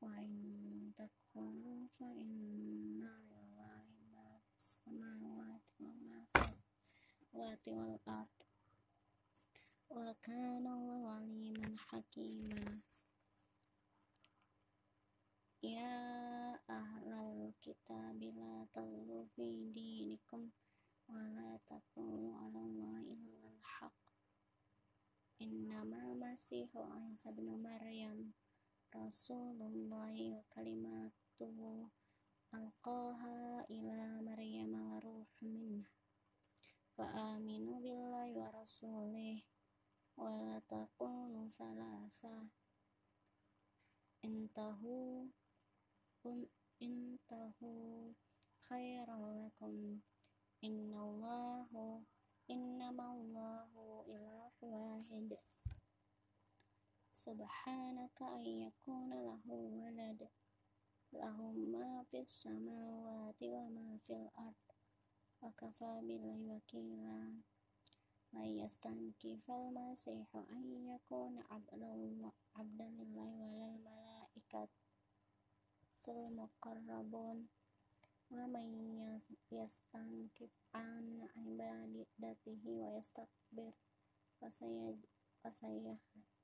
وإن تكفروا فإن لله ما في السماوات وما في الأرض والأرض وكان الله عليما حكيما يا أهل الكتاب لا تغلوا في دينكم ولا تقولوا على الله إلا الحق إنما المسيح عيسى بن مريم Rasulullah wa kalimatuhu alqaha ila Maryam wa ruh minna fa aminu billahi wa rasulih wa la taqulu salasa intahu un intahu khairan lakum. Innallahu innamallahu ilahu wahid subhanaka an yakuna lahu walad. Lahum ma fis samawati wa ma fil ard. Wa kafa billahi wakila. La yastankifal masihu an yakuna abdallah abdalillahi walal malaikatul muqarrabun. Wa man yastankif an ibadatihi wa yastakbir. Fasayah fasayah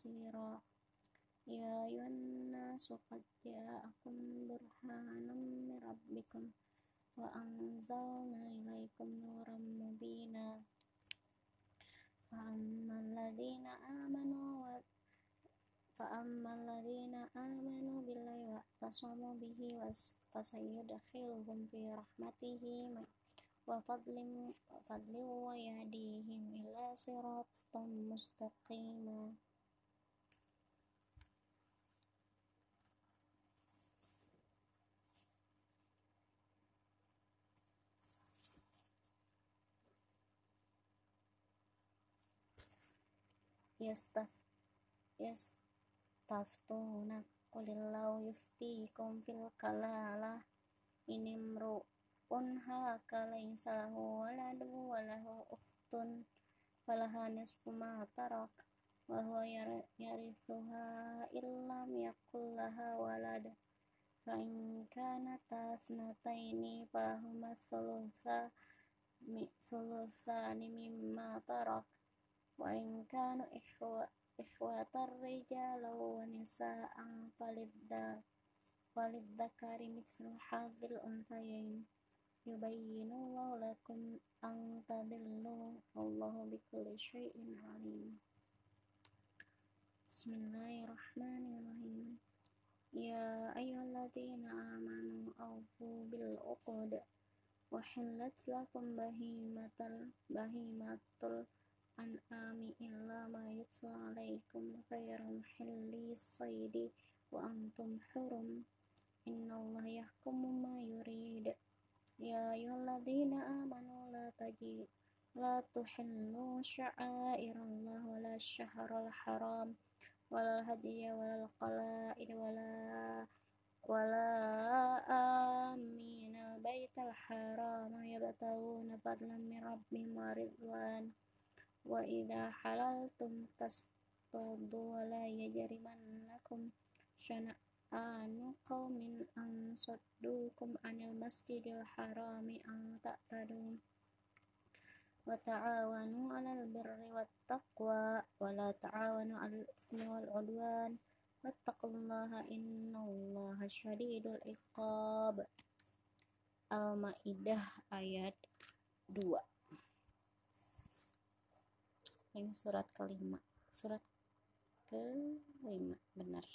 بصيرا يا أيها الناس قد جاءكم برهان من ربكم وأنزلنا إليكم نورا مبينا فأما الذين آمنوا فأما الذين آمنوا بالله واعتصموا به فسيدخلهم في رحمته وفضل وفضل ويهديهم إلى صراط مستقيم yastaf yastaftuna qulillahu yuftikum fil kalala inimru'un halaka laysa lahu waladu walahu ukhtun falaha nisfu ma tarak wa huwa yarithuha illam yakul laha walad. Fa in kanata thnataini fahuma thulutha mi thuluthani mimma tarak in kanu ikhwatar rijalan wa nisa'an falidda falidzakari mithlu hadzal unthayain yubayyinu Allahu lakum an tadillu wallahu bikulli syai'in alim Bismillahirrahmanirrahim Ya ayyuhalladzina amanu awfu bil uqud wa hillat lakum bahimatal bahimatul an'ami illa ma yutla alaikum khairum hillis saydi wa antum hurum. Innallaha yahkumu ma yurid. Ya ayyuhalladzina amanu la taji la tuhillu sya'airallah wa la syahrul haram wal hadiya wal qala'id wala wala aminal baital haram. Yabtaguna fadlan min rabbihim wa ridwan wa idza halaltum tastadu wa la yajrimannakum syana'anu qaumin an saddukum anil masjidil harami an ta'tadu wa ta'awanu 'alal birri wat taqwa wa la ta'awanu 'alal itsmi wal 'udwan. Wattaqullaha innallaha syadidul iqab. Al-Maidah ayat 2 ini surat kelima. Surat kelima benar